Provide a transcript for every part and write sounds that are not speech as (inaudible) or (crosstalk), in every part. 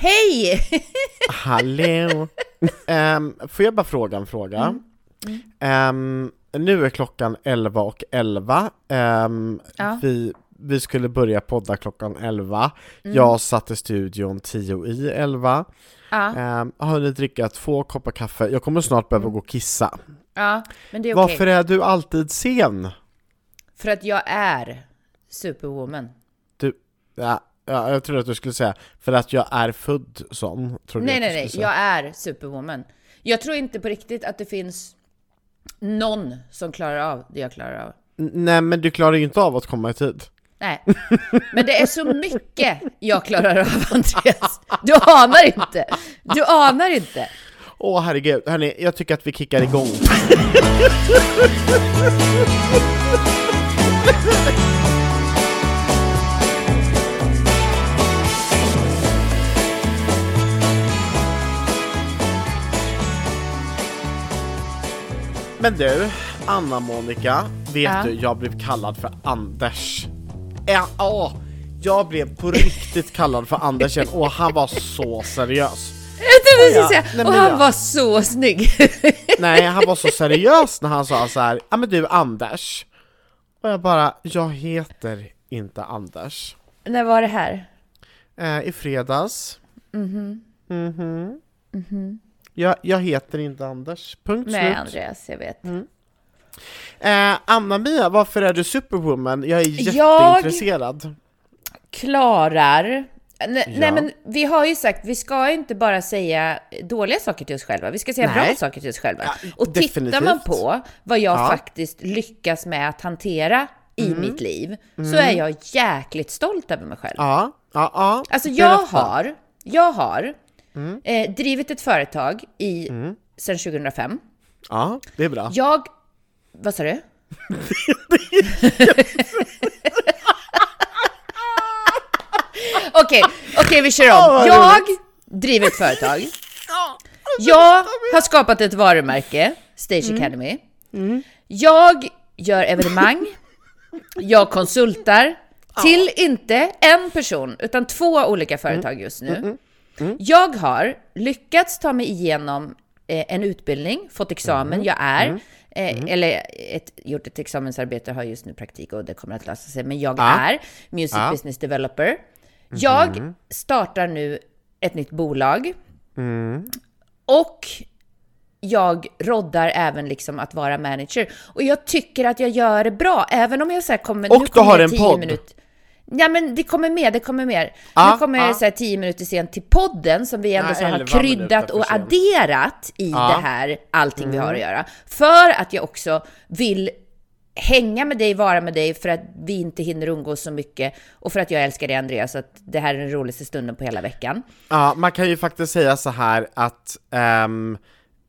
Hej! Hallå! um, får jag bara fråga en fråga? Um, nu är klockan 11 och 11. Um, Ja. vi, vi skulle börja podda klockan 11. Mm. Jag satt i studion 10 i 11. Ja, Um, har hunnit dricka två koppar kaffe. Jag kommer snart behöva gå och kissa. ja men det är okej. Varför är du alltid sen? För att jag är superwoman. Du, ja, ja, jag trodde att du skulle säga för att jag är född sån. Trodde Nej, jag nej, nej. säga. Jag är superwoman. Jag tror inte på riktigt att det finns någon som klarar av det jag klarar av. N- Nej, men du klarar ju inte av att komma i tid. Nej, men det är så mycket jag klarar av, (laughs) Andreas. Du anar inte. Du anar inte. Åh herregud, hörni, jag tycker att vi kickar igång. (laughs) Men du, Anna-Monica, vet Ja. du, jag blev kallad för Anders. Ja, åh, jag blev på riktigt kallad för Anders igen, och han var så seriös. Jag trodde du skulle säga, och han ja. var så snygg. Nej, han var så seriös när han sa så här, ja men du Anders. Och jag bara, jag heter inte Anders. När var det här? Eh, I fredags. Mhm. Jag, jag heter inte Anders, punkt Nej, slut. Andreas, jag vet. Eh, Anna-Mia, varför är du superwoman? Jag är Jag- jätteintresserad. klarar... Nej, Ja. nej men vi har ju sagt, vi ska inte bara säga dåliga saker till oss själva, vi ska säga Nej. bra saker till oss själva. Ja, och tittar man definitivt. på vad jag Ja. faktiskt lyckas med att hantera i Mm. mitt liv, så är jag jäkligt stolt över mig själv. Ja, ja, ja. Alltså jag har, jag har Mm. eh, drivit ett företag i, sedan 2005. Ja, det är bra. Jag... Vad sa du? (laughs) Okej, okej vi kör om. Jag driver ett företag. Jag har skapat ett varumärke, Stage Academy. Jag gör evenemang. Jag konsultar till inte en person, utan två olika företag just nu. Jag har lyckats ta mig igenom eh, en utbildning, fått examen, jag är, eh, eller ett, gjort ett examensarbete, har just nu praktik och det kommer att lösa sig, men jag Ja. är Music Ja. Business Developer. Jag startar nu ett nytt bolag. Och jag roddar även liksom att vara manager. Och jag tycker att jag gör det bra, även om jag så kommer... Och nu du kommer har jag en 10 podd. Minut, ja men det kommer mer, det kommer mer. Ja, nu kommer jag så här 10 minuter sent till podden som vi ändå Ja, så har 11 kryddat och adderat i. Mm. det här, allting vi har att göra. För att jag också vill hänga med dig, vara med dig för att vi inte hinner umgås så mycket och för att jag älskar dig Andreas, så att det här är den roligaste stunden på hela veckan. Ja, man kan ju faktiskt säga så här att ehm,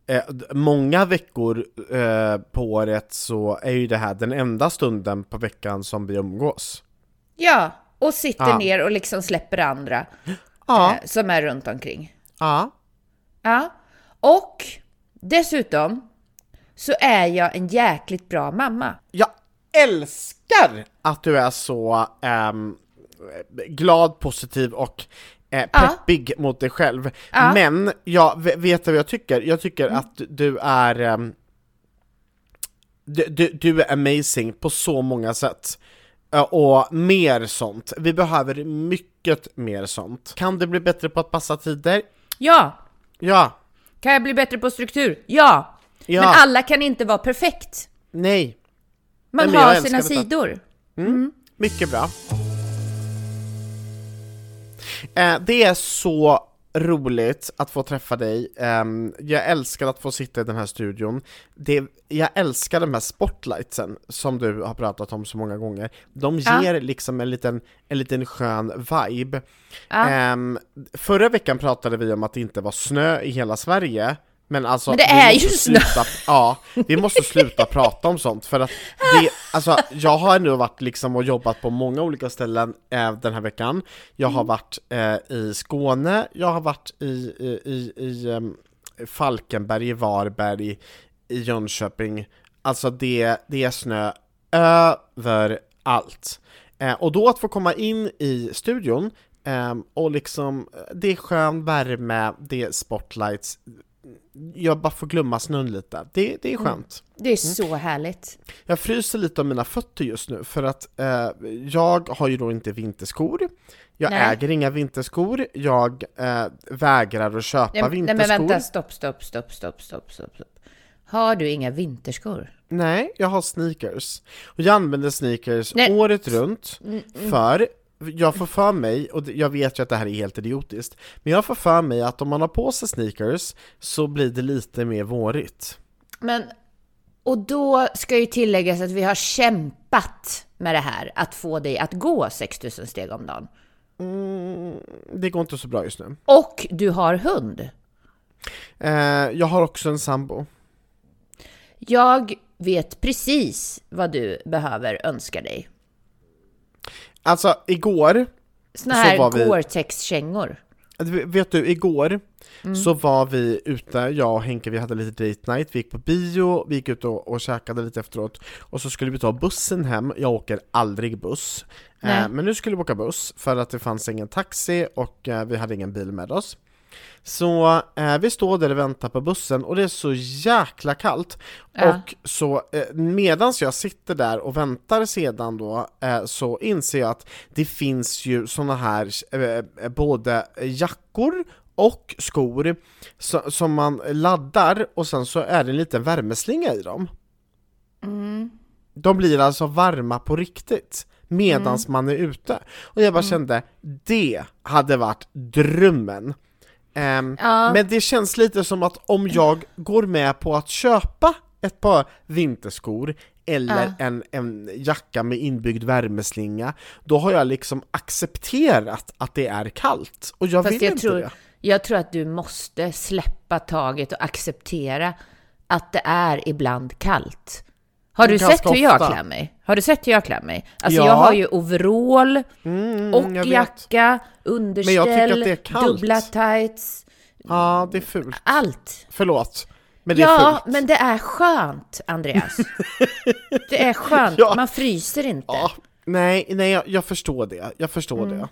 eh, många veckor eh, på året så är ju det här den enda stunden på veckan som vi umgås. Ja, och sitter Ja. ner och liksom släpper andra Ja, eh, som är runt omkring. ja. Ja, och dessutom så är jag en jäkligt bra mamma. Jag älskar att du är så ehm, glad, positiv och eh, Ja. peppig mot dig själv. Ja. Mm. Men, jag vet vad jag tycker? Jag tycker att du är ehm, du, du, du är amazing på så många sätt. Eh, Och mer sånt. Vi behöver mycket mer sånt. Kan du bli bättre på att passa tider? Ja, Ja. kan jag bli bättre på struktur? Ja, Ja. men alla kan inte vara perfekt. Nej. Man Nej, har sina detta. sidor. Mycket bra. Eh, det är så roligt att få träffa dig. Ehm, jag älskar att få sitta i den här studion. Det, jag älskar de här spotlightsen som du har pratat om så många gånger. De Ja. ger liksom en liten, en liten skön vibe. Ja. Ehm, förra veckan pratade vi om att det inte var snö i hela Sverige. Men alltså, Men det vi är måste ju snö. sluta, Ja, vi måste sluta prata om sånt för att det, alltså, jag har nu varit liksom och jobbat på många olika ställen eh, den här veckan. Jag har varit eh, i Skåne, jag har varit i, i, i, i em, Falkenberg, i Varberg, i Jönköping. Alltså det, det är snö överallt. Eh, och då att få komma in i studion Ehm, och liksom, det är skön värme, det är spotlights. Jag bara får glömma snön lite. Det, det är skönt. Det är så härligt. Jag fryser lite om mina fötter just nu för att eh, jag har ju då inte vinterskor. Jag Nej. äger inga vinterskor. Jag eh, vägrar att köpa Nej, nej vinterskor. men vänta, stopp, stopp, stopp, stopp, stopp, stopp. Har du inga vinterskor? Nej, jag har sneakers. Och jag använder sneakers Nej. Mm, året runt för jag får för mig, och jag vet ju att det här är helt idiotiskt, men jag får för mig att om man har på sig sneakers så blir det lite mer vårigt. Men, och då ska ju tilläggas att vi har kämpat med det här, att få dig att gå 6000 steg om dagen. Det går inte så bra just nu. Och du har hund. Eh, jag har också en sambo. Jag vet precis vad du behöver önska dig. Alltså igår, Såna Så här vi- Gore-Tex-kängor. vet du, igår Mm. så var vi ute, jag och Henke, vi hade lite date night, vi gick på bio, vi gick ut och, och käkade lite efteråt och så skulle vi ta bussen hem, jag åker aldrig buss. Eh, men nu skulle vi åka buss för att det fanns ingen taxi och eh, vi hade ingen bil med oss. Så eh, vi står där och väntar på bussen och det är så jäkla kallt. Ja. Och så eh, medans jag sitter där och väntar sedan då eh, så inser jag att det finns ju såna här eh, både jackor och skor så, som man laddar och sen så är det en liten värmeslinga i dem. De blir alltså varma på riktigt medans man är ute. Och jag bara kände, det hade varit drömmen. Ehm, Ja. Men det känns lite som att om jag går med på att köpa ett par vinterskor eller Ja. en, en jacka med inbyggd värmeslinga, då har jag liksom accepterat att det är kallt. Och jag Fast vill jag inte tror, det. jag tror att du måste släppa taget och acceptera att det är ibland kallt. Har du sett hur jag ofta. klär mig? Har du sett hur jag klär mig? Alltså Ja. jag har ju overall Mm, och jag vet. jacka, underställ, jag tycker att det är kallt. dubbla tights, Ja, det är fult. allt. Förlåt. Men det är Ja, fult. men det är skönt, Andreas. (laughs) det är skönt, Ja. man fryser inte. Ja, nej, nej jag, jag förstår det. Jag förstår Mm. det.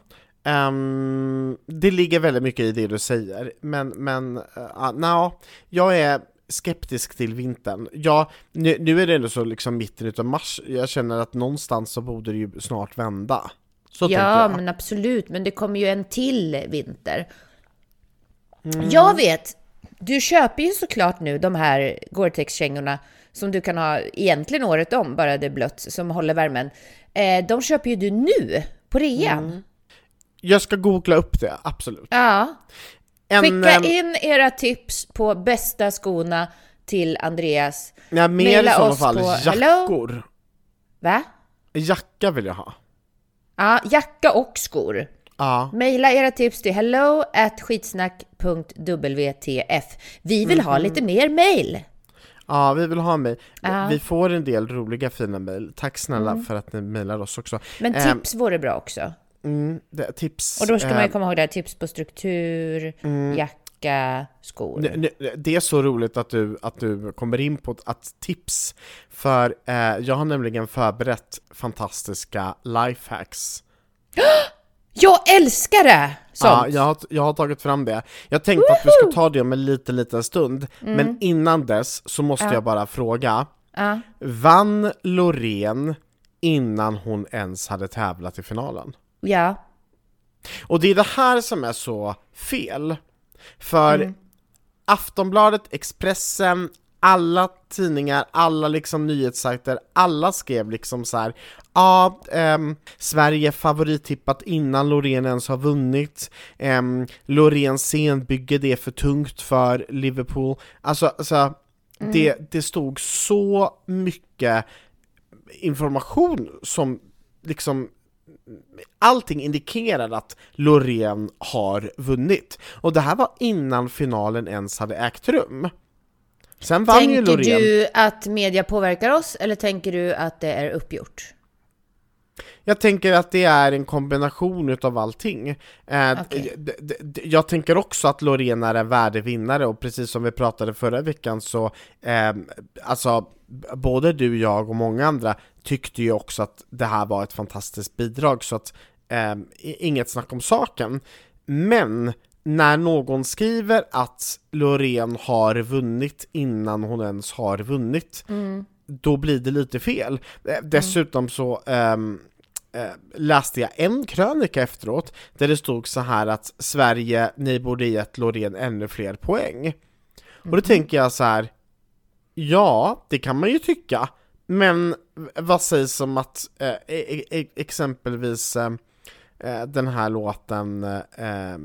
Ehm, det ligger väldigt mycket i det du säger, men, men uh, no, jag är skeptisk till vintern. Ja, nu, nu är det ändå så liksom mitten utav mars, jag känner att någonstans så borde det ju snart vända. Så Ja, men absolut. Men det kommer ju en till vinter. Mm. Jag vet, du köper ju såklart nu de här Gore-Tex-kängorna som du kan ha egentligen året om, bara det är blött, som håller värmen. Eh, de köper ju du nu, på rean. Mm. Jag ska googla upp det, absolut. Ja. En, Skicka ehm, in era tips på bästa skorna till Andreas. nej, mer i sådana fall på jackor. Va? Jacka vill jag ha. Ja, jacka och skor. Ja. Maila era tips till hello at skitsnack.wtf. Vi vill ha lite mer mail. Ja, vi vill ha mig. Ja. Mm. Vi får en del roliga fina mejl. Tack snälla för att ni mejlar oss också. Men Ehm, tips vore bra också. Mm, det, tips. Och då ska man ju eh, komma ihåg det här, tips på struktur, jacka, skor. n- det är så roligt att du, att du kommer in på att tips, för eh, jag har nämligen förberett fantastiska lifehacks. (gasps) Jag älskar det! Sånt. Ja, jag, har, jag har tagit fram det. Jag tänkte att vi ska ta det om en liten, liten stund, men innan dess så måste jag bara fråga, Ja. vann Loreen innan hon ens hade tävlat i finalen? Ja. Och det är det här som är så fel. För Aftonbladet, Expressen, alla tidningar, alla liksom nyhetssajter, alla skrev liksom så här. Ja, ehm, Sverige favorittippat innan Loreen ens har vunnit. Um, Loreens scenbygge, det är för tungt för Liverpool. Alltså, alltså det, det stod så mycket information som liksom allting indikerar att Loreen har vunnit. Och det här var innan finalen ens hade ägt rum. Sen vann ju Tänker Loreen. du att media påverkar oss eller tänker du att det är uppgjort? Jag tänker att det är en kombination utav allting. Eh, d- Jag tänker också att Loreen är en värdevinnare och precis som vi pratade förra veckan så, eh, alltså både du, jag och många andra tyckte ju också att det här var ett fantastiskt bidrag så att i- inget snack om saken. Men när någon skriver att Loreen har vunnit innan hon ens har vunnit, då blir det lite fel. Eh, Dessutom så ehm, eh, läste jag en krönika efteråt där det stod så här att Sverige, ni borde gett Loreen ännu fler poäng. Och då tänker jag så här, ja, det kan man ju tycka, men vad sägs om att eh, e- e- exempelvis eh, eh, den här låten eh,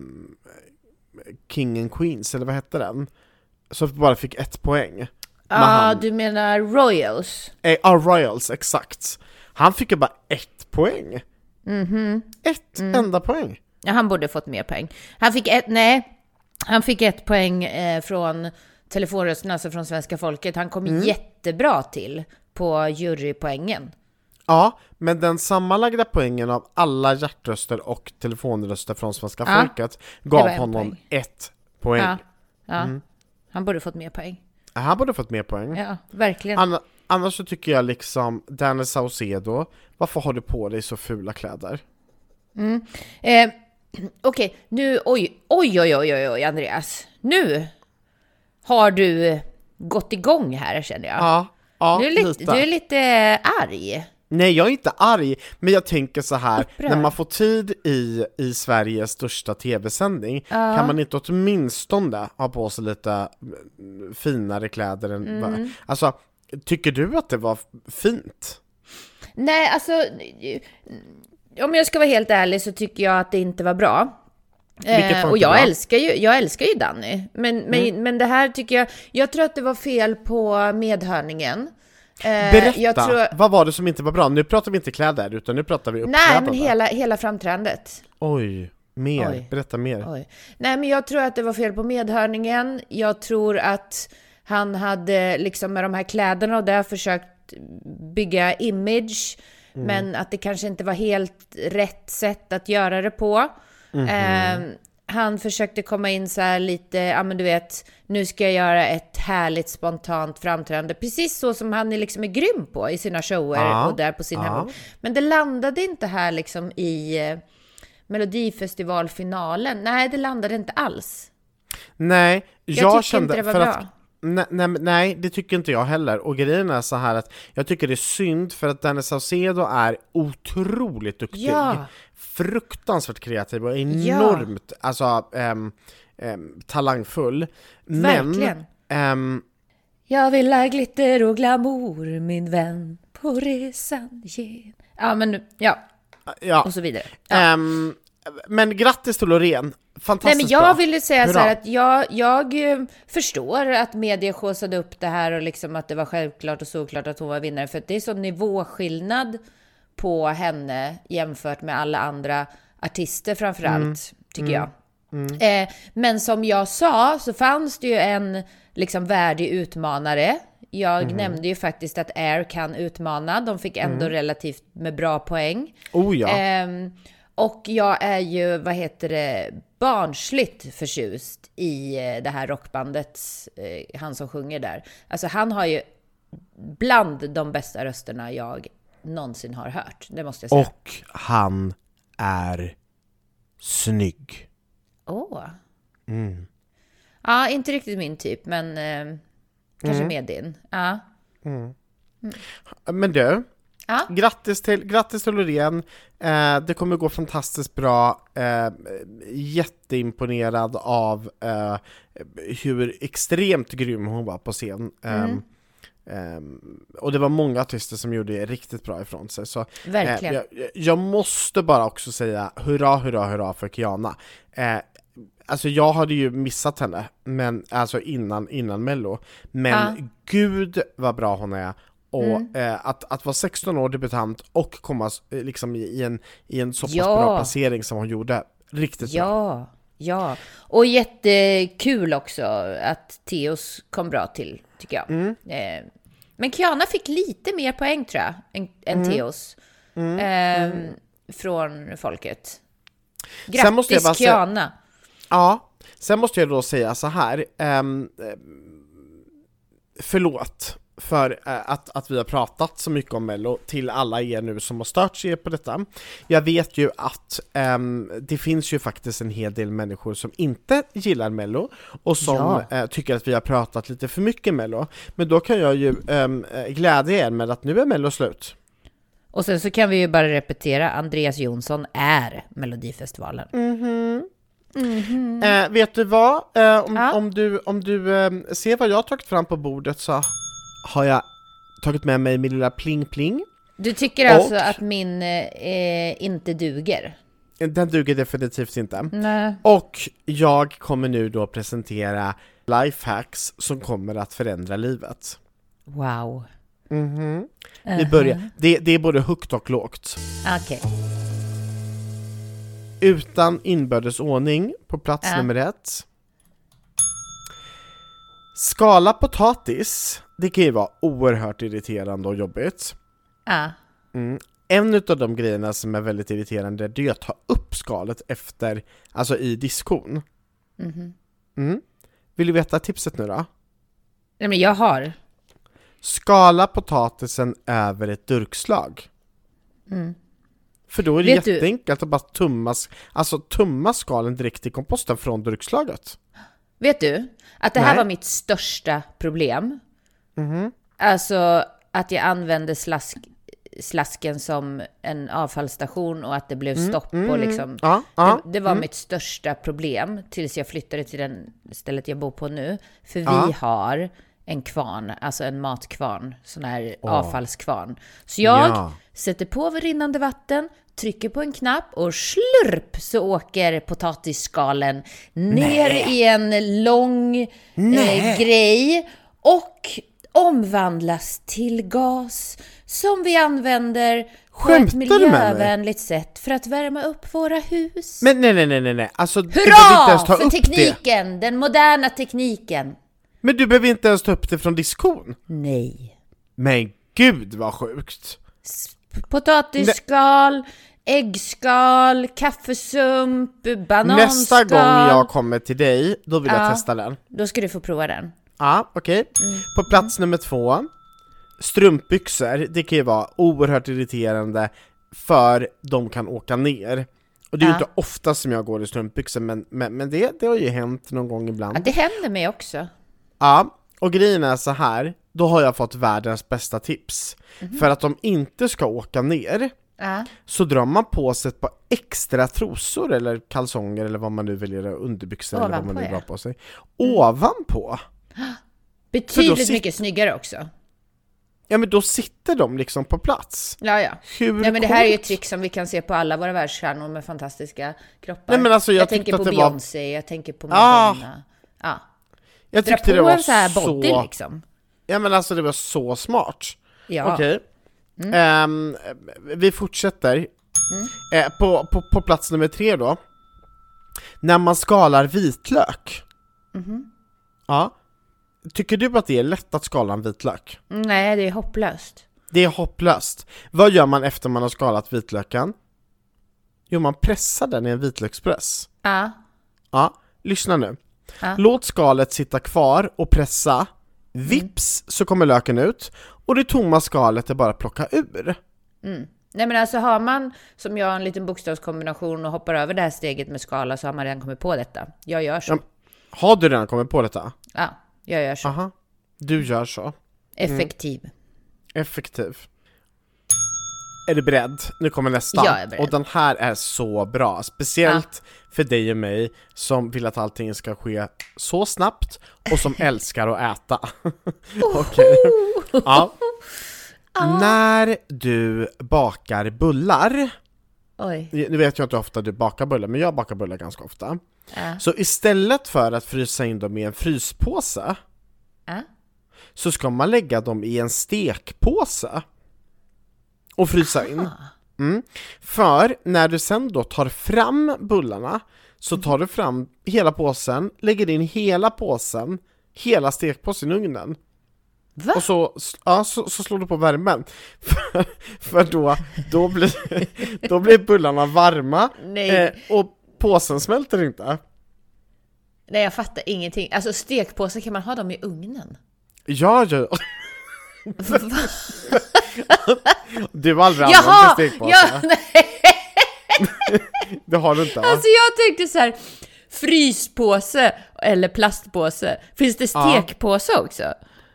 King and Queens, eller vad hette den? Som bara fick ett poäng. Ja, han- du menar Royals? Eh, ah, Royals, exakt. Han fick ju bara ett poäng. Ett enda poäng. Ja, han borde fått mer poäng. Han fick ett, nej, han fick ett poäng eh, från telefonrösten, alltså från svenska folket. Han kom jättebra till på jurypoängen. Ja, men den sammanlagda poängen av alla hjärtröster och telefonröster från svenska Ja, folket gav honom poäng. ett poäng. Ja, ja. Han borde fått mer poäng. Han borde fått mer poäng. Ja, verkligen. Anna, annars så tycker jag liksom, Danny Saucedo, varför har du på dig så fula kläder? Eh, (clears throat) Okej, nu, oj, oj, oj, oj, oj, Andreas. Nu har du gått igång här känner jag. Ja, ja du, är lite, lite. du är lite arg. Nej, jag är inte arg, men jag tänker så här, Upprörd. när man får tid i, i Sveriges största tv-sändning, kan man inte åtminstone ha på sig lite mm, finare kläder än Mm. Alltså, tycker du att det var fint? Nej, alltså, om jag ska vara helt ärlig så tycker jag att det inte var bra. Eh, och jag bra? Mm. älskar, ju, jag älskar ju Danny. Men, men, men det här tycker jag, jag tror att det var fel på medhörningen. Eh, Berätta, tror, vad var det som inte var bra? Nu pratar vi inte kläder, utan nu pratar vi nej, uppklädnad. men hela, hela framträdandet. Oj, mer, Oj. berätta mer. Oj. Nej, men jag tror att det var fel på medhörningen. Jag tror att han hade liksom med de här kläderna och där försökt bygga image, men att det kanske inte var helt rätt sätt att göra det på. Eh, han försökte komma in så här lite, ja men du vet, nu ska jag göra ett härligt spontant framträdande, precis så som han är liksom är grym på i sina shower Ja, och där på sin ja. hemort. Men det landade inte här liksom i eh, Melodifestivalfinalen. Nej, det landade inte alls. Nej, jag, Jag kände... inte det var för bra. Att, nej, nej, nej, det tycker inte jag heller. Och grejen är så här att jag tycker det är synd för att Danny Saucedo är otroligt duktig. Ja. Fruktansvärt kreativ och enormt alltså, ehm, ehm, talangfull. Verkligen. Men, ehm, Jag vill ha glitter och glamour, min vän, på resan gen. Ja, men nu- ja, ja. och så vidare. Ja. Ehm, men grattis till Loreen! Nej, Fantastiskt men jag bra. ville säga så Hurra. här att jag, jag eh, förstår att media skåsade upp det här och liksom att det var självklart och såklart att hon var vinnare. För att det är sån nivåskillnad på henne jämfört med alla andra artister framför allt, tycker jag. Eh, men som jag sa så fanns det ju en liksom värdig utmanare. Jag nämnde ju faktiskt att Air kan utmana. De fick ändå relativt med bra poäng. Oh ja. Ehm, och jag är ju, vad heter det, barnsligt förtjust i eh, det här rockbandet, eh, han som sjunger där. Alltså han har ju bland de bästa rösterna jag någonsin har hört, det måste jag säga. Och han är snygg. Åh. Mm. Ja, inte riktigt min typ, men eh, kanske Mm. med din. Ja. Men du, Ja. grattis till, grattis till Loreen. Eh, det kommer gå fantastiskt bra. Eh, jätteimponerad av eh, hur extremt grym hon var på scen. Mm. Eh, eh, och det var många artister som gjorde riktigt bra ifrån sig. Så, eh, Verkligen. jag, jag måste bara också säga hurra, hurra, hurra för Kiana. Eh, Alltså jag hade ju missat henne, men alltså innan, innan mello. Men Ja. Mm. gud vad bra hon är. Och eh, att, att vara 16 år debutant och komma eh, liksom i, i, en, i en så pass Ja. bra placering som hon gjorde, riktigt bra. Ja, ja. Och jättekul också att Theos kom bra till, tycker jag. Mm. Eh, men Kiana fick lite mer poäng tror jag, än, än Mm. Theos. Eh, Från folket. Sen måste jag Grattis bara Kiana! Ja, sen måste jag då säga så här. ehm, ehm, förlåt, för eh, att, att vi har pratat så mycket om Mello till alla er nu som har stört sig på detta. Jag vet ju att ehm, det finns ju faktiskt en hel del människor som inte gillar Mello och som Ja. eh, tycker att vi har pratat lite för mycket Mello. Men då kan jag ju ehm, eh, glädja er med att nu är Mello slut. Och sen så kan vi ju bara repetera, Andreas Jonsson är Melodifestivalen. Eh, vet du vad? Eh, om, Mm. Ja. om du, om du ehm, ser vad jag har tagit fram på bordet så har jag tagit med mig min lilla pling-pling. Du tycker alltså Och- att min eh, inte duger? Den duger definitivt inte. Nej. Och jag kommer nu då presentera lifehacks som kommer att förändra livet. Wow. Mhm. Vi börjar, det, det är både högt och lågt. Okej. Utan inbördes ordning på plats Ja. nummer ett. Skala potatis, det kan ju vara oerhört irriterande och jobbigt. Ja. Mm. En utav de grejerna som är väldigt irriterande det är att ta upp skalet efter, alltså i diskon. Mhm. Mm. Vill du veta tipset nu då? Nej, men jag har. Skala potatisen över ett durkslag. För då är det Mm. Vet du- jätteenkelt att bara tumma, alltså tumma skalen direkt i komposten från durkslaget. Vet du att det här Nej. var mitt största problem? Mhm. Alltså att jag använde slask, slasken som en avfallsstation och att det blev stopp och liksom... Mm, Ja, ja. Det, det var mitt största problem tills jag flyttade till den stället jag bor på nu. För vi Ja. har en kvarn, alltså en matkvarn, sån här avfallskvarn. Så jag Ja. sätter på rinnande vatten, trycker på en knapp och slurp så åker potatisskalen ner i en lång eh, grej och omvandlas till gas som vi använder på ett Skämtar med mig? miljövänligt sätt för att värma upp våra hus. Men nej, nej, nej, nej, nej. Alltså, du behöver inte ens ta Hurra för upp det. tekniken, den moderna tekniken! Men du behöver inte ens ta upp det från diskon. Nej. Men gud vad sjukt! Potatisskal, äggskal, kaffesump, bananskal. Nästa gång jag kommer till dig, då vill jag Ja. testa den. Då ska du få prova den. Ja, okej. Mm. På plats nummer två, strumpbyxor, det kan ju vara oerhört irriterande för de kan åka ner. Och det är ju Ja. inte ofta som jag går i strumpbyxor, men, men, men det, det har ju hänt någon gång ibland. Ja, det händer mig också. Ja, och grejen är så här. då har jag fått världens bästa tips. Mhm. För att de inte ska åka ner, Ja. så drar man på sig ett par extra trosor eller kalsonger eller vad man nu väljer, underbyxor eller vad man Ovanpå, nu ja. Mm. drar på sig. Ovanpå! Betydligt sit- mycket snyggare också. Ja men då sitter de liksom på plats. Ja, ja. Hur Nej, men det här är ju ett trick som vi kan se på alla våra världsstjärnor med fantastiska kroppar. Nej, men alltså, jag tyckte tänker på det var- Beyoncé, jag tänker på Ah. Madonna. Ja. Jag Dra tyckte på det var en så här body så... liksom. Ja men alltså det var så smart. Ja. Mm. Okej. Ehm, vi fortsätter. Eh, på, på, på plats nummer tre då. När man skalar vitlök. Mhm. Ja. Tycker du att det är lätt att skala en vitlök? Nej, det är hopplöst. Det är hopplöst. Vad gör man efter man har skalat vitlöken? Jo, man pressar den i en vitlökspress. Ja. Ja, lyssna nu. Ja. Låt skalet sitta kvar och pressa. Vips så kommer löken ut och det tomma skalet är bara att plocka ur. Nej men alltså har man, som jag, en liten bokstavskombination och hoppar över det här steget med skala så har man redan kommit på detta. Jag gör så. Ja. Har du redan kommit på detta? Ja, jag gör så. Aha, du gör så. Effektiv. Effektiv. Är du beredd? Nu kommer nästa. Jag är beredd. Och den här är så bra, speciellt för dig och mig som vill att allting ska ske så snabbt och som (laughs) älskar att äta. (laughs) Okej. (laughs) Ja. När du bakar bullar, Oj. nu vet jag inte hur ofta du bakar bullar, men jag bakar bullar ganska ofta. Ja. Så istället för att frysa in dem i en fryspåse Ja. så ska man lägga dem i en stekpåse och frysa in. Mm. För när du sen då tar fram bullarna så tar du fram hela påsen, lägger in hela påsen, hela stekpåsen i ugnen. Va? Och så, ja, så, så slår du på värmen. (laughs) För, för då, då, blir, (laughs) då blir bullarna varma eh, och påsen smälter inte. Nej, jag fattar ingenting. Alltså stekpåsar, kan man ha dem i ugnen? Ja, ja. Du har aldrig använt en Jaha! stekpåse? Ja, nej. (laughs) Det har du inte va? Alltså jag tänkte så här, fryspåse eller plastpåse. Finns det Ja. stekpåse också?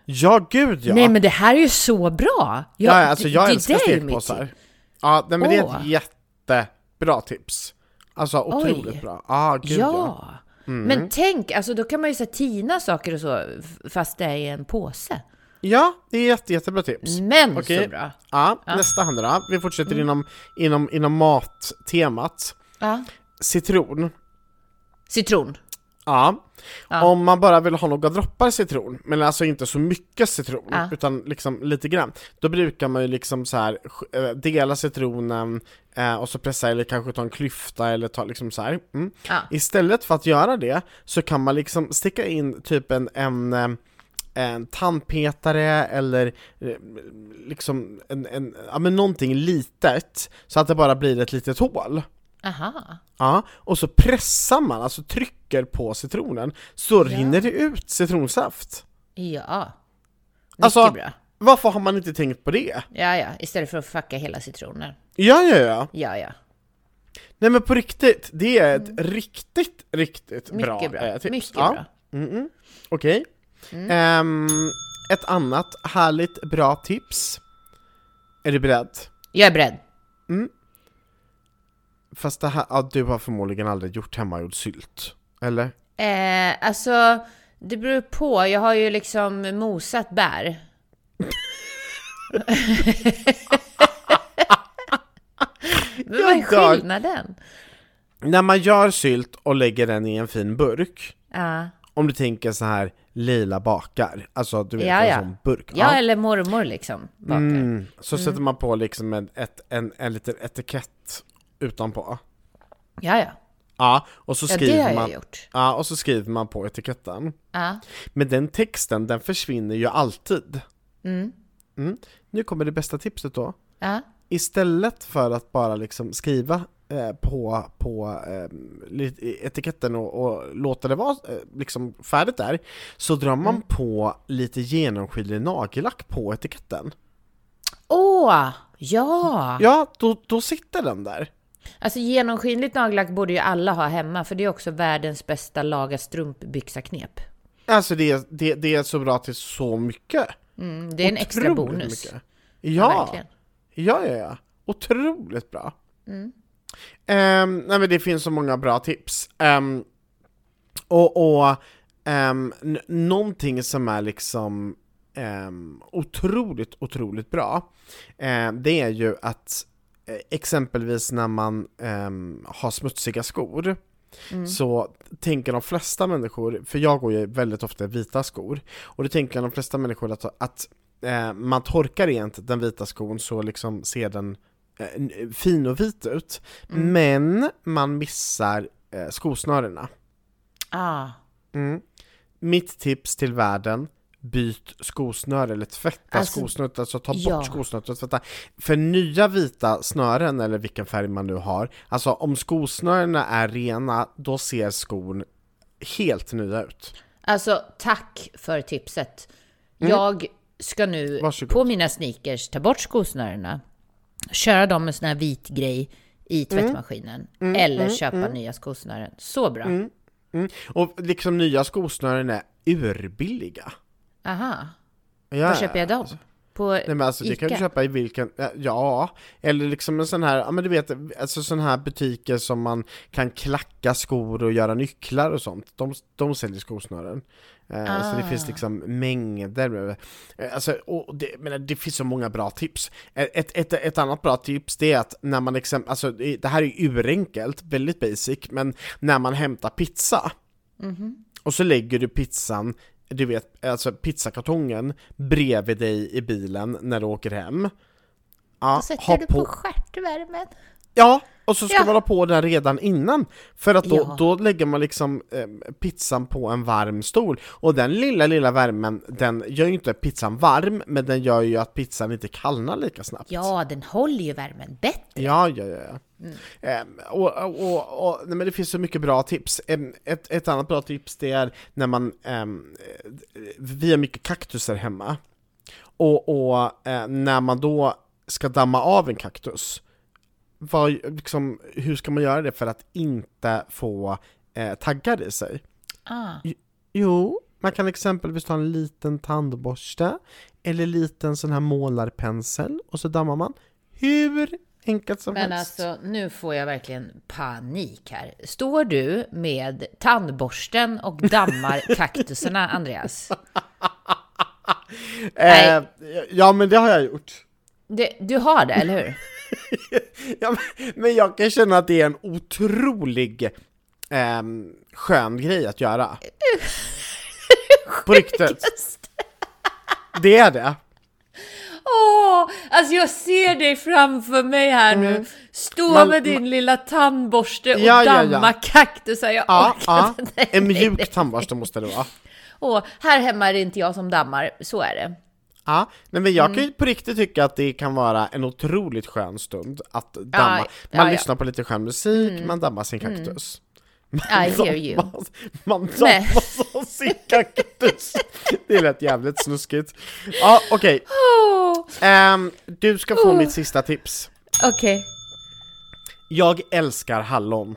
Ja, gud ja! Nej men det här är ju så bra! ja, alltså jag det- älskar det stekpåsar. Ja, nej, men det är ett jättebra tips. Alltså otroligt Oj. bra. Ah, gud ja. Ja! Mm. Men tänk, alltså då kan man ju så tina saker och så fast det är i en påse. Ja, det är jätte, jättebra tips. Men Okej. så bra! Ja, nästa hand då. Vi fortsätter Mm. inom, inom, inom mattemat. Ja. Citron. Citron. Ja. Ja. Om man bara vill ha några droppar citron, men alltså inte så mycket citron, Ja. utan liksom lite grann, då brukar man ju liksom så här eh, dela citronen eh, och så pressa eller kanske ta en klyfta eller ta liksom så här. Mm. Ja. Istället för att göra det så kan man liksom sticka in typ en, en eh, en tandpetare eller eh, liksom en, en, ja men någonting litet så att det bara blir ett litet hål. Aha. Ja, och så pressar man, alltså trycker på citronen, så rinner det ut citronsaft. Ja. Mycket Alltså- bra. Varför har man inte tänkt på det? Ja, ja. Istället för att fucka hela citronen. Ja, ja, ja. Ja, ja. Nej men på riktigt, det är ett riktigt, riktigt Mm. Mycket bra, bra. eh, tips. Mycket ja. bra. Mm -mm. Okej. Mm. Ehm, ett annat härligt bra tips. Är du beredd? Jag är beredd. Fast det här, ja, du har förmodligen aldrig gjort hemmagjord sylt. Eller? Eh, alltså, det beror på. Jag har ju liksom mosat bär. (laughs) Men vad är skillnaden? När man gör sylt och lägger den i en fin burk, Ja. om du tänker så här lila bakar, alltså du vet Ja, en ja. sån burk. ja, eller mormor liksom. Bakar. Mm, så sätter man på liksom en, ett, en, en liten etikett utanpå. Ja, ja. Ja, och så Ja, det skriver har jag man, gjort. ja, och så skriver man på etiketten. Ja. Men den texten, den försvinner ju alltid. Mm. Mm. Nu kommer det bästa tipset då. Ja. Istället för att bara liksom skriva eh, på, på eh, etiketten och, och låta det vara eh, liksom färdigt där, så drar man Mm. på lite genomskinlig nagellack på etiketten. Åh! Ja! Ja, då, då sitter den där. Alltså genomskinligt nagellack borde ju alla ha hemma, för det är också världens bästa laga strumpbyxa-knep. Alltså det, det, det är så bra till så mycket. Mm, det är en extra bonus. mycket. Ja, Ja, ja, ja, ja. Otroligt bra. Mm. Ehm, nej men det finns så många bra tips. Ehm, och och n- någonting som är liksom ehm, otroligt, otroligt bra, ehm, det är ju att eh, exempelvis när man ehm, har smutsiga skor, Mm. så tänker de flesta människor, för jag går ju väldigt ofta i vita skor, och då tänker de flesta människor att, att eh, man torkar rent den vita skon så liksom ser den eh, n- fin och vit ut, Mm. men man missar eh, skosnörena. Ah. Mm. Mitt tips till världen, byt skosnöre eller tvätta Alltså, skosnöret, alltså ta bort ja. skosnöret och tvätta. För nya vita snören, eller vilken färg man nu har, alltså om skosnörena är rena, då ser skon helt nya ut. Alltså, tack för tipset. Jag ska nu Mm. Varsågod. på mina sneakers ta bort skosnörena, köra dem med sån här vit grej i Mm. tvättmaskinen, eller köpa nya skosnören. Så bra. Mm. Och liksom nya skosnören är urbilliga. Aha. Ja, Var köper jag dem? På Nej men alltså det kan du Ica? köpa i vilken, ja, eller liksom en sån här, ja men du vet, alltså sån här butiker som man kan klacka skor och göra nycklar och sånt, de, de säljer skosnören. Eh, Så det finns Ah. liksom mängder med, eh, alltså, och det, men det finns så många bra tips. Ett, ett, ett annat bra tips det är att när man exempel, alltså det här är ju urenkelt, väldigt basic, men när man hämtar pizza, Mhm. och så lägger du pizzan, du vet, alltså pizzakartongen bredvid dig i bilen när du åker hem. Ja, Då sätter du på stjärtvärmen. Ja, och så ska Ja. man ha på den redan innan. För att då, Ja. då lägger man liksom eh, pizzan på en varm stol. Och den lilla, lilla värmen, den gör ju inte pizzan varm, men den gör ju att pizzan inte kallnar lika snabbt. Ja, den håller ju värmen bättre. Ja, ja, ja. Ehm, och, och, och, nej, men det finns så mycket bra tips. Ehm, ett, ett annat bra tips det är när man, eh, vi har mycket kaktusar hemma. Och, och eh, när man då ska damma av en kaktus, vad, liksom, hur ska man göra det för att inte få eh, taggar i sig? Ah. Jo, man kan exempelvis ta en liten tandborste eller liten sån här målarpensel och så dammar man hur enkelt som Men helst. alltså, nu får jag verkligen panik här. Står du med tandborsten och dammar (laughs) kaktusarna, Andreas? (laughs) eh, ja, men det har jag gjort. Det, du har det, eller hur? (laughs) ja, men, men jag kan känna att det är en otrolig ehm, skön grej att göra. På riktigt. Det är det. Åh, alltså jag ser dig framför mig här nu. Stå Man- med din lilla tandborste och Ja, ja, ja. damma kaktusar. Jag Ja, ja. Nej, En mjuk tandborste måste det vara. Åh, här hemma är det inte jag som dammar, så är det. Ja, nej, men jag kan Mm. ju på riktigt tycka att det kan vara en otroligt skön stund att damma. Ja, man ja, Mm. ja. lyssnar på lite skön musik, man dammar sin kaktus. I hear you. Man, Men- dammar sin kaktus. Det lät jävligt snuskigt. Ja, okej. Åh, Ehm, du ska få Oh. mitt sista tips. Okej. Jag älskar hallon.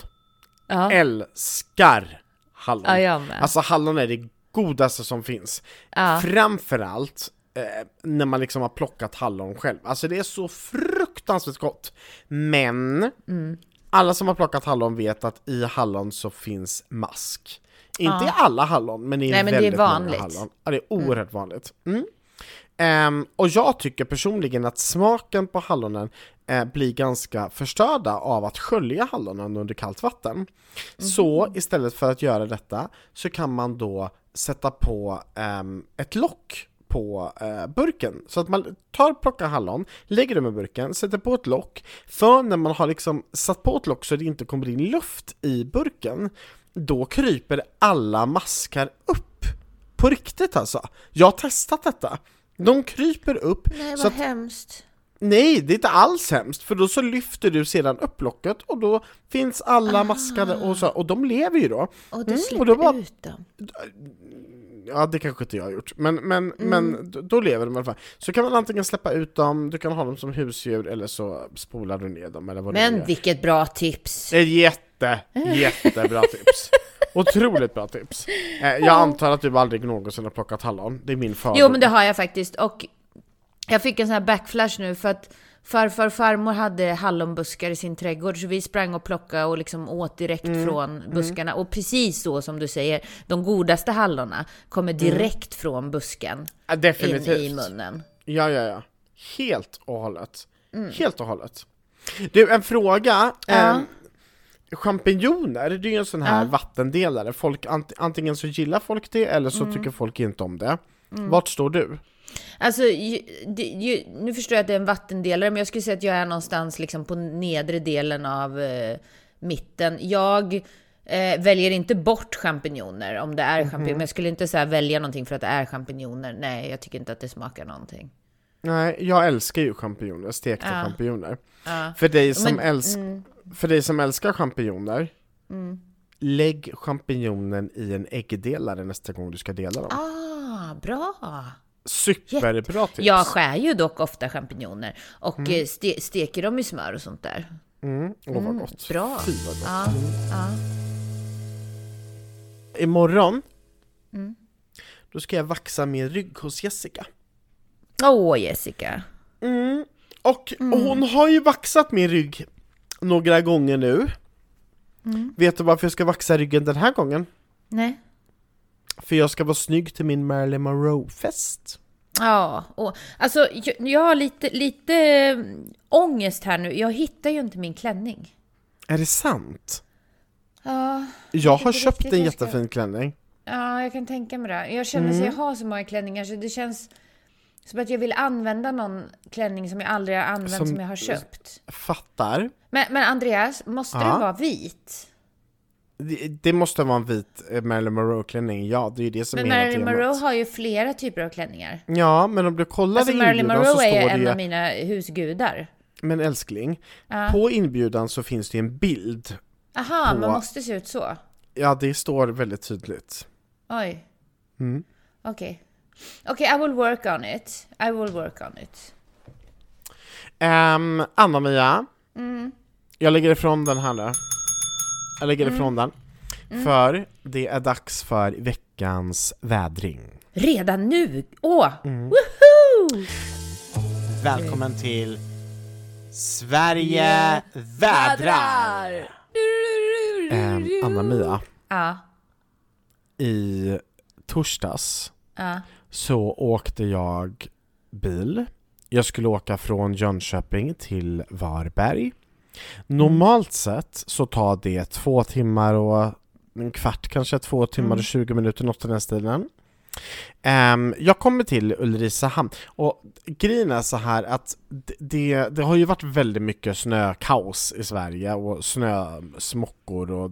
Ja. Älskar hallon. ja, jag med. Alltså hallon är det godaste som finns. Ja. Framförallt eh, när man liksom har plockat hallon själv. Alltså det är så fruktansvärt gott. Men Mm. Alla som har plockat hallon vet att i hallon så finns mask. Inte Ja. i alla hallon, men i Nej, men det är väldigt många vanligt. hallon. Ja, det är oerhört vanligt. Mm. Ehm, och jag tycker personligen att smaken på hallonen eh, blir ganska förstörda av att skölja hallonen under kallt vatten. Så Mhm. istället för att göra detta så kan man då sätta på ehm, ett lock på eh, burken. Så att man tar, plockar hallon, lägger dem i burken, sätter på ett lock. För när man har liksom satt på ett lock så det inte kommer in luft i burken, då kryper alla maskar upp. På riktigt alltså. Jag har testat detta. De kryper upp Nej, så vad att hemskt. Nej, det är inte alls hemskt, för då så lyfter du sedan upp locket och då finns alla maskade och så, och de lever ju då. Och du Mm, släpper och då bara- ut dem. Ja, det kanske inte jag har gjort, men, men, men då, lever de i alla fall. Så kan man antingen släppa ut dem, du kan ha dem som husdjur, eller så spolar du ner dem, eller vad du Men gör. vilket bra tips! Det är jätte, jättebra tips. Otroligt bra tips. Eh, jag antar att du aldrig någonsin har plockat hallon, det är min fördom. Jo, men det har jag faktiskt. Och jag fick en sån här backflash nu för att farfar och farmor hade hallonbuskar i sin trädgård, så vi sprang och plockade och liksom åt direkt Mm. från buskarna. Och precis så som du säger, de godaste hallonerna kommer direkt från busken Ja, in i munnen. Ja, ja, ja. Helt och hållet. Mm. Helt och hållet. Du, en fråga. Ja. Ehm, champinjoner, det är ju en sån här Ja. vattendelare. Folk, ant, antingen så gillar folk det eller Mm. så tycker folk inte om det. Vart står du? Alltså, ju, det, ju, nu förstår jag att det är en vattendelare, men jag skulle säga att jag är någonstans liksom på nedre delen av eh, mitten. Jag eh, väljer inte bort champinjoner om det är champinjoner, men jag skulle inte så välja någonting för att det är champinjoner. Nej, jag tycker inte att det smakar någonting. Nej, jag älskar ju champinjoner, stekta Ja. champinjoner. Ja. För, dig som Men- älsk, mm. för dig som älskar champinjoner, Mm. lägg champinjonen i en äggdelare nästa gång du ska dela dem. Ah, bra! Superbra tips! Jag skär ju dock ofta champinjoner och eh, ste, steker dem i smör och sånt där. Mm, åh vad gott. Bra! Fy vad gott. Ja, ja. Imorgon, Mm. då ska jag vaxa min rygg hos Jessica. Åh, Jessica. Mm. Och hon har ju vaxat min rygg några gånger nu. Mm. Vet du varför jag ska vaxa ryggen den här gången? Nej. För jag ska vara snygg till min Marilyn Monroe-fest. Ja, och, alltså jag, jag har lite, lite äh, ångest här nu. Jag hittar ju inte min klänning. Är det sant? Ja, Jag har köpt en jättefin klänning. ja jag kan tänka mig det. Jag känner att jag har så många klänningar så det känns som att jag vill använda någon klänning som jag aldrig har använt som, Som- jag har köpt. Fattar. Men, men Andreas, måste Ja. den vara vit? Det, det måste vara en vit eh, Marilyn Monroe-klänning, ja det är ju det som Men är hela Marilyn temat. Monroe har ju flera typer av klänningar. Ja, men om du kollar Alltså i Marilyn inbjudan så Monroe är står en det av mina husgudar. men älskling, Ja. på inbjudan så finns det ju en bild. Aha, på- man måste se ut så? Ja, det står väldigt tydligt. Oj. Mm. Okej. Okay, I will work on it. I will work on it. Um, Anna-Mia, jag lägger ifrån den här nu. Jag lägger ifrån den. För det är dags för veckans vädring. Redan nu? Åh! Mm. Woohoo! Välkommen till Sverige vädrar! Um, Anna-Mia, Ja, i torsdags ja. så åkte jag bil. Jag skulle åka från Jönköping till Varberg. Normalt sett så tar det två timmar och en kvart, kanske två timmar och 20 minuter, något i den stilen. Ehm, jag kommer till Ulricehamn och grejen är så här att det, det, har ju varit väldigt mycket snökaos i Sverige och snösmockor och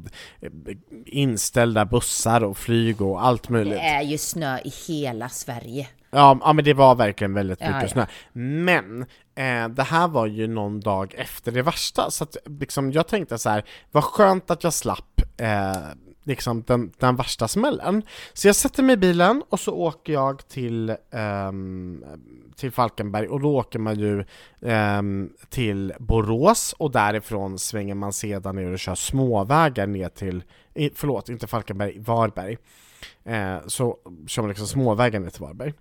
inställda bussar och flyg och allt möjligt. Det är ju snö i hela Sverige. Ja, ja men det var verkligen väldigt mycket ja. snö. Men eh, det här var ju någon dag efter det värsta, så att liksom, jag tänkte så här, vad skönt att jag slapp eh, liksom den, den värsta smällen. Så jag sätter mig i bilen och så åker jag till, ehm, till Falkenberg och då åker man ju ehm, till Borås och därifrån svänger man sedan ner och kör småvägar ner till, förlåt, inte Falkenberg, Varberg. Eh, så kör man liksom småvägar ner till Varberg.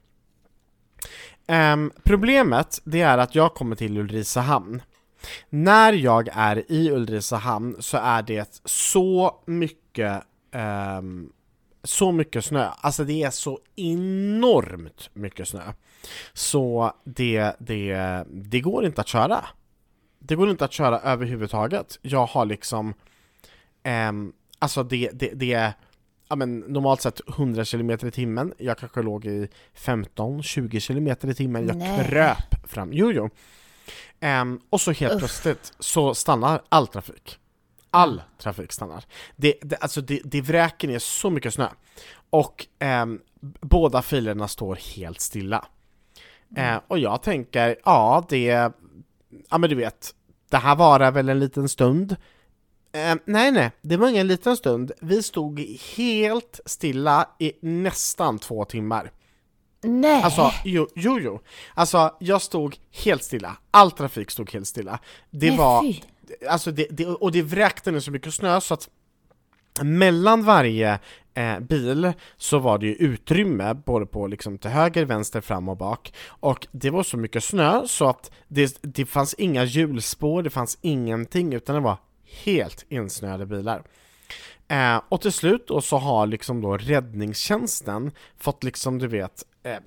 Um, problemet det är att jag kommer till Ulricehamn. När jag är i Ulricehamn så är det så mycket um, så mycket snö, alltså det är så enormt mycket snö. Så det, det, det går inte att köra. Det går inte att köra överhuvudtaget. Jag har liksom, Um, alltså det, det, det är ja, men normalt sett 100 km i timmen, jag kanske låg i 15-20 km i timmen, jag Nej. kröp fram, jo jo. Ehm, och så helt plötsligt så stannar all trafik. All trafik stannar. Det, det, alltså det, det vräker ner så mycket snö. Och ehm, båda filerna står helt stilla. Eh, och jag tänker, ja det, ja men du vet, det här varar väl en liten stund. Eh, nej, nej, det var ingen liten stund. Vi stod helt stilla i nästan två timmar. Nej! Alltså, jo, jo, jo. Alltså, jag stod helt stilla. All trafik stod helt stilla. Det Nej, var, fy. alltså det, det, och det vräkte ner så mycket snö så att mellan varje eh, bil så var det ju utrymme både på liksom till höger, vänster, fram och bak och det var så mycket snö så att det, det fanns inga hjulspår, det fanns ingenting utan det var helt insnöade bilar. Eh, och till slut då så har liksom då räddningstjänsten fått liksom du vet eh,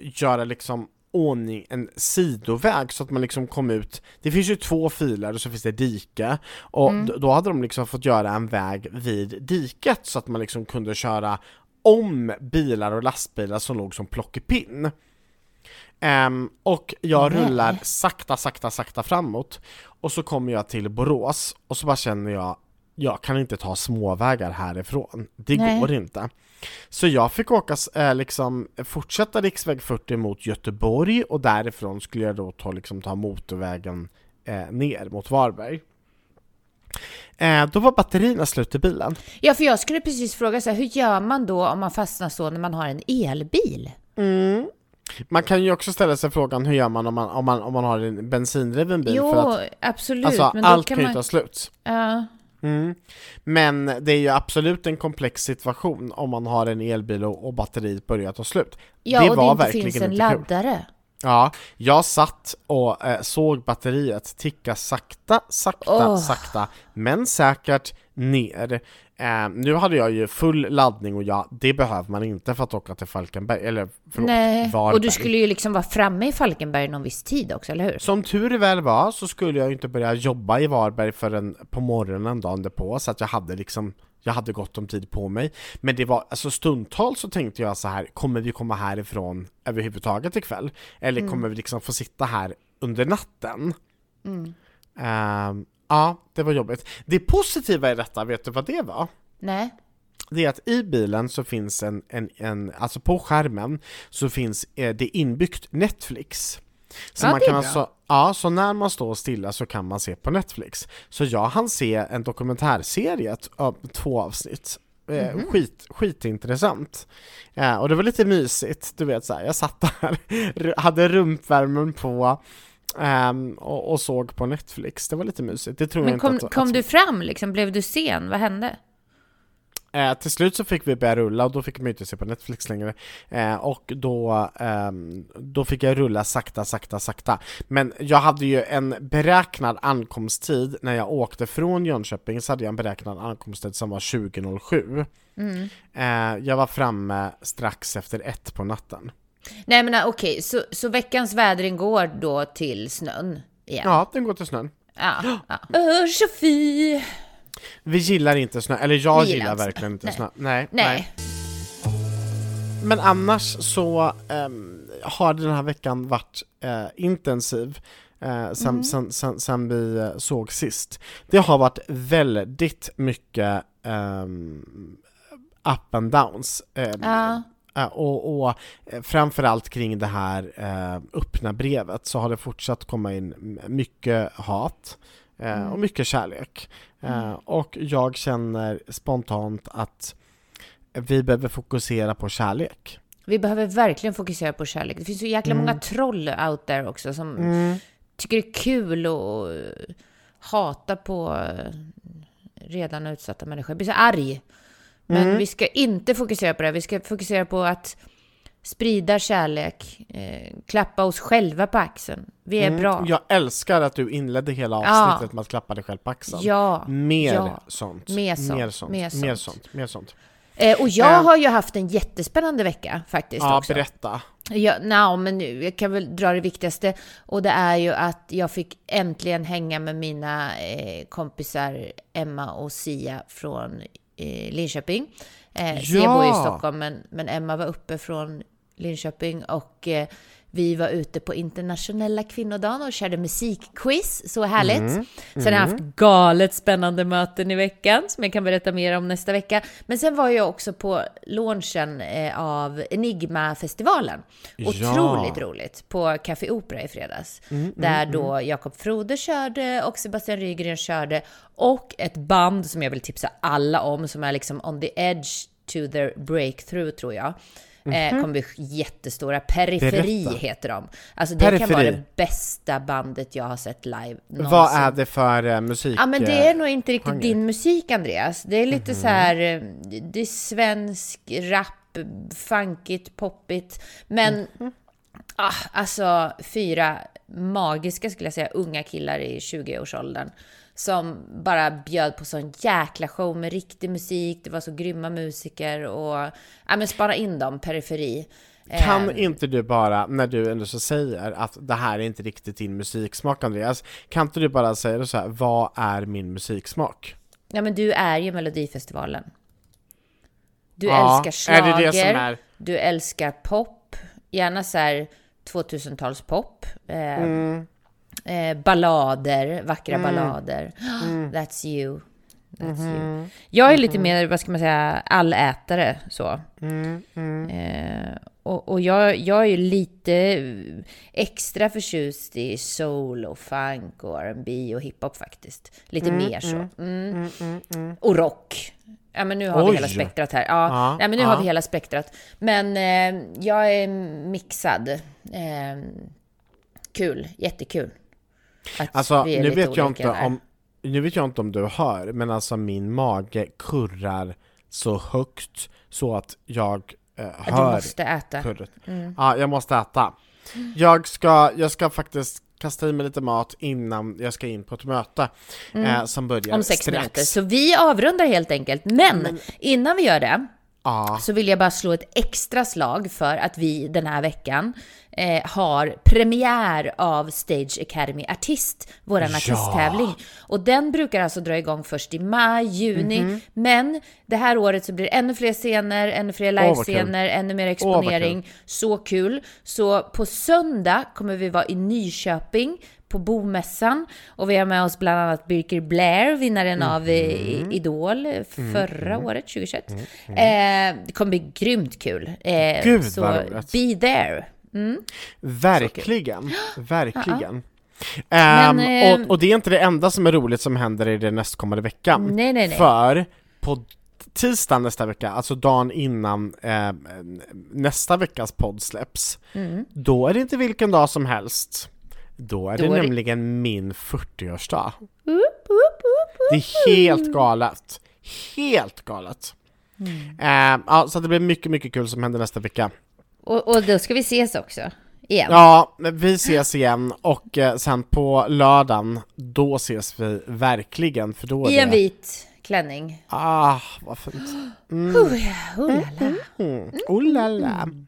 göra liksom ordning, en sidoväg så att man liksom kom ut Det finns ju två filer och så finns det dike och d- då hade de liksom fått göra en väg vid diket så att man liksom kunde köra om bilar och lastbilar som låg som plockepinn. Ehm, och jag Nej. rullar sakta, sakta, sakta framåt och så kommer jag till Borås och så bara känner jag jag kan inte ta småvägar härifrån. Det Nej. går inte. Så jag fick åka, eh, liksom, fortsätta riksväg 40 mot Göteborg och därifrån skulle jag då ta, liksom, ta motorvägen eh, ner mot Varberg. Eh, då var batterierna slut i bilen. Ja, för jag skulle precis fråga så här, hur gör man då om man fastnar så när man har en elbil? Man kan ju också ställa sig frågan hur gör man om man, om man, om man har en bensindriven bil? Jo, för att absolut. alltså, men allt kan kan ju man... ta slut. Ja. Mm. Men det är ju absolut en komplex situation om man har en elbil och, och batteriet börjar ta slut. Ja, det och var det inte verkligen finns en inte kul. Ja, jag satt och eh, såg batteriet ticka sakta, sakta, Åh. sakta, men säkert ner. Eh, nu hade jag ju full laddning och ja, det behöver man inte för att åka till Falkenberg, eller förlåt, Nej, Varberg. och du skulle ju liksom vara framme i Falkenberg någon viss tid också, eller hur? Som tur väl var så skulle jag ju inte börja jobba i Varberg förrän på morgonen dagen därpå, så att jag hade liksom jag hade gott om tid på mig. Men det var, alltså stundtals så tänkte jag så här, kommer vi komma härifrån överhuvudtaget ikväll? Eller kommer vi liksom få sitta här under natten? Ehm, ja, det var jobbigt. Det positiva i detta, vet du vad det var? Nej. det är att i bilen så finns en, en, en alltså på skärmen så finns eh, det inbyggt Netflix. Så Ja, man kan alltså, ja, så när man står stilla så kan man se på Netflix. Så jag hann se en dokumentärserie, av två avsnitt. Eh, Mhm. skit, skitintressant. Eh, och det var lite mysigt, du vet så här, jag satt där, (laughs) hade rumpvärmen på ehm, och, och såg på Netflix. Det var lite mysigt. Det tror jag Men inte kom, att, kom att, du fram liksom? Blev du sen? Vad hände? Eh, till slut så fick vi börja rulla och då fick man inte se på Netflix längre. Eh, och då, ehm, då fick jag rulla sakta, sakta, sakta. Men jag hade ju en beräknad ankomsttid när jag åkte från Jönköping så hade jag en beräknad ankomsttid som var 20.07. Mm. Eh, jag var framme strax efter ett på natten. Nej men okej, så, så veckans vädring går då till snön igen? Ja, den går till snön. Ja. ja. (gasps) Öh, Sofie! Vi gillar inte snö, eller jag gillar gillar verkligen inte Nej. snö. Nej, Nej. Men annars så ehm, har den här veckan varit eh, intensiv eh, sen, Mm. sen, sen, sen vi eh, såg sist. Det har varit väldigt mycket um, up and downs. ehm, Ja. eh, och, och eh, framförallt kring det här eh, öppna brevet så har det fortsatt komma in mycket hat eh, Mm. och mycket kärlek. Eh, och jag känner spontant att vi behöver fokusera på kärlek. Vi behöver verkligen fokusera på kärlek. Det finns så jäkla Mm. många troll out there också som tycker det är kul att hata på eh, redan utsatta människor. Jag blir så arg. Men Mm. vi ska inte fokusera på det. Vi ska fokusera på att sprida kärlek, eh, klappa oss själva på axeln. Vi är Mm, bra. Jag älskar att du inledde hela Ja. avsnittet med att klappa dig själv på axeln. Ja, Mer, ja. sånt. Mer sånt, Mer sånt. mer Mer sånt. sånt. Mer sånt. Eh, och jag Eh. har ju haft en jättespännande vecka faktiskt Ja, också. berätta. Ja, no, men nu, jag kan väl dra det viktigaste. Och det är ju att jag fick äntligen hänga med mina eh, kompisar Emma och Sia från eh, Linköping. Eh, Ja. bor ju i Stockholm, men, men Emma var uppe från Linköping och eh, vi var ute på internationella kvinnodagen och körde musikquiz. Så härligt. Mm. Sen har jag haft galet spännande möten i veckan som jag kan berätta mer om nästa vecka. Men sen var jag också på launchen eh, av Enigma-festivalen. Ja. Otroligt roligt på Café Opera i fredags. Mm, där då Jakob Frode körde och Sebastian Rygren körde. Och ett band som jag vill tipsa alla om som är liksom on the edge to their breakthrough tror jag. Eh, kommer bli jättestora. Periferi. Berätta. heter de. Alltså det kan vara Periferi. det bästa bandet jag har sett live någonsin. Vad är det för eh, musik? Ja men det är nog inte riktigt genre. din musik Andreas. Det är lite så här, eh, det är svensk rap, funkigt, poppigt. Men ah, alltså fyra magiska skulle jag säga unga killar i 20-årsåldern. Som bara bjöd på sån jäkla show med riktig musik. Det var så grymma musiker och ja men spara in dem, periferi. Kan Eh, inte du bara, när du ändå så säger att det här är inte riktigt din musiksmak Andreas, kan inte du bara säga så här, vad är min musiksmak? Ja men du är ju Melodifestivalen. Du Ja, älskar är schlager, det det som är- du älskar pop, gärna så här 2000-talspop. Eh, Mm. Eh, ballader, vackra ballader. Mm. (gasps) That's you. That's Mm-hmm. you. Jag är lite mer, vad ska man säga, allätare så. Mm, Eh, och och jag, jag är ju lite extra förtjust i soul och funk och R&B och hiphop faktiskt. Lite mer så. Mm. Och rock. Ja men nu har Oj. vi hela spektrat här. Ja, Ja, ja men nu ja. har vi hela spektrat. Men eh, jag är mixad. Eh, kul, jättekul. Att Alltså, vi är nu lite vet jag inte där. om, nu vet jag inte om du hör, men alltså min mage kurrar så högt så att jag eh, du hör måste äta. kurret. Mm. Ja, jag måste äta. Jag ska, jag ska faktiskt kasta i mig lite mat innan jag ska in på ett möte eh, som börjar Mm. Om sex strax. minuter. Så vi avrundar helt enkelt. Men innan vi gör det Ja, så vill jag bara slå ett extra slag för att vi den här veckan eh, har premiär av Stage Academy Artist, våran Ja. artisttävling. Och den brukar alltså dra igång först i maj, juni. Mhm. Men det här året så blir det ännu fler scener, ännu fler livescener, ännu mer exponering. Så kul! Så på söndag kommer vi vara i Nyköping på Bomässan och vi har med oss bland annat Birker Blair, vinnaren av Mhm. eh, Idol eh, förra året, 2021. Mm, Eh, det kommer bli grymt kul. Eh, Gud, så vad roligt. be there. Mm. verkligen, (gasps) verkligen. Men, Ehm, ehm, och, och det är inte det enda som är roligt som händer i den nästkommande veckan. Nej, nej, nej. För på tisdag nästa vecka, alltså dagen innan eh, nästa veckas podd släpps, Mm. då är det inte vilken dag som helst. Då är Då det är det- nämligen min 40-årsdag. Woop, woop, woop, Det är helt galet. Helt galet. Mm. Eh, ja, så det blir mycket, mycket kul som händer nästa vecka. Och, och då ska vi ses också. Igen. Ja, vi ses igen och eh, sen på lördagen, då ses vi verkligen för då är I en det... vit klänning. Ah, vad fint. Mm. Ja, oh. Mm.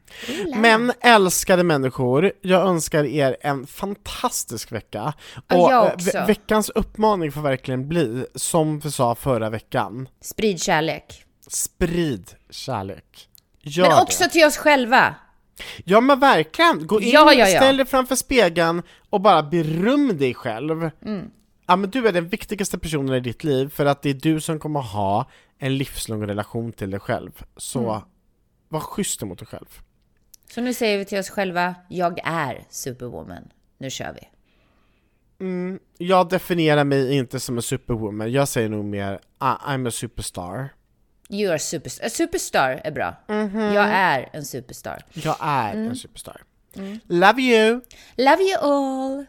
Men älskade människor, jag önskar er en fantastisk vecka. Och jag eh, också. ve- veckans uppmaning får verkligen bli, som vi sa förra veckan, Sprid kärlek. sprid kärlek. Gör Men det. också till oss själva. Ja men verkligen, gå in, Ja, ja, ja. ställ dig framför spegeln och bara beröm dig själv. Mm. Ja men du är den viktigaste personen i ditt liv för att det är du som kommer ha en livslång relation till dig själv. Så Mm. var schysst mot dig själv. Så nu säger vi till oss själva, jag är superwoman. Nu kör vi. Jag definierar mig inte som en superwoman, jag säger nog mer "I- I'm a superstar. You are superstar. Superstar är bra. Mhm. Jag är en superstar. Jag är Mm. en superstar. Love you! Love you all!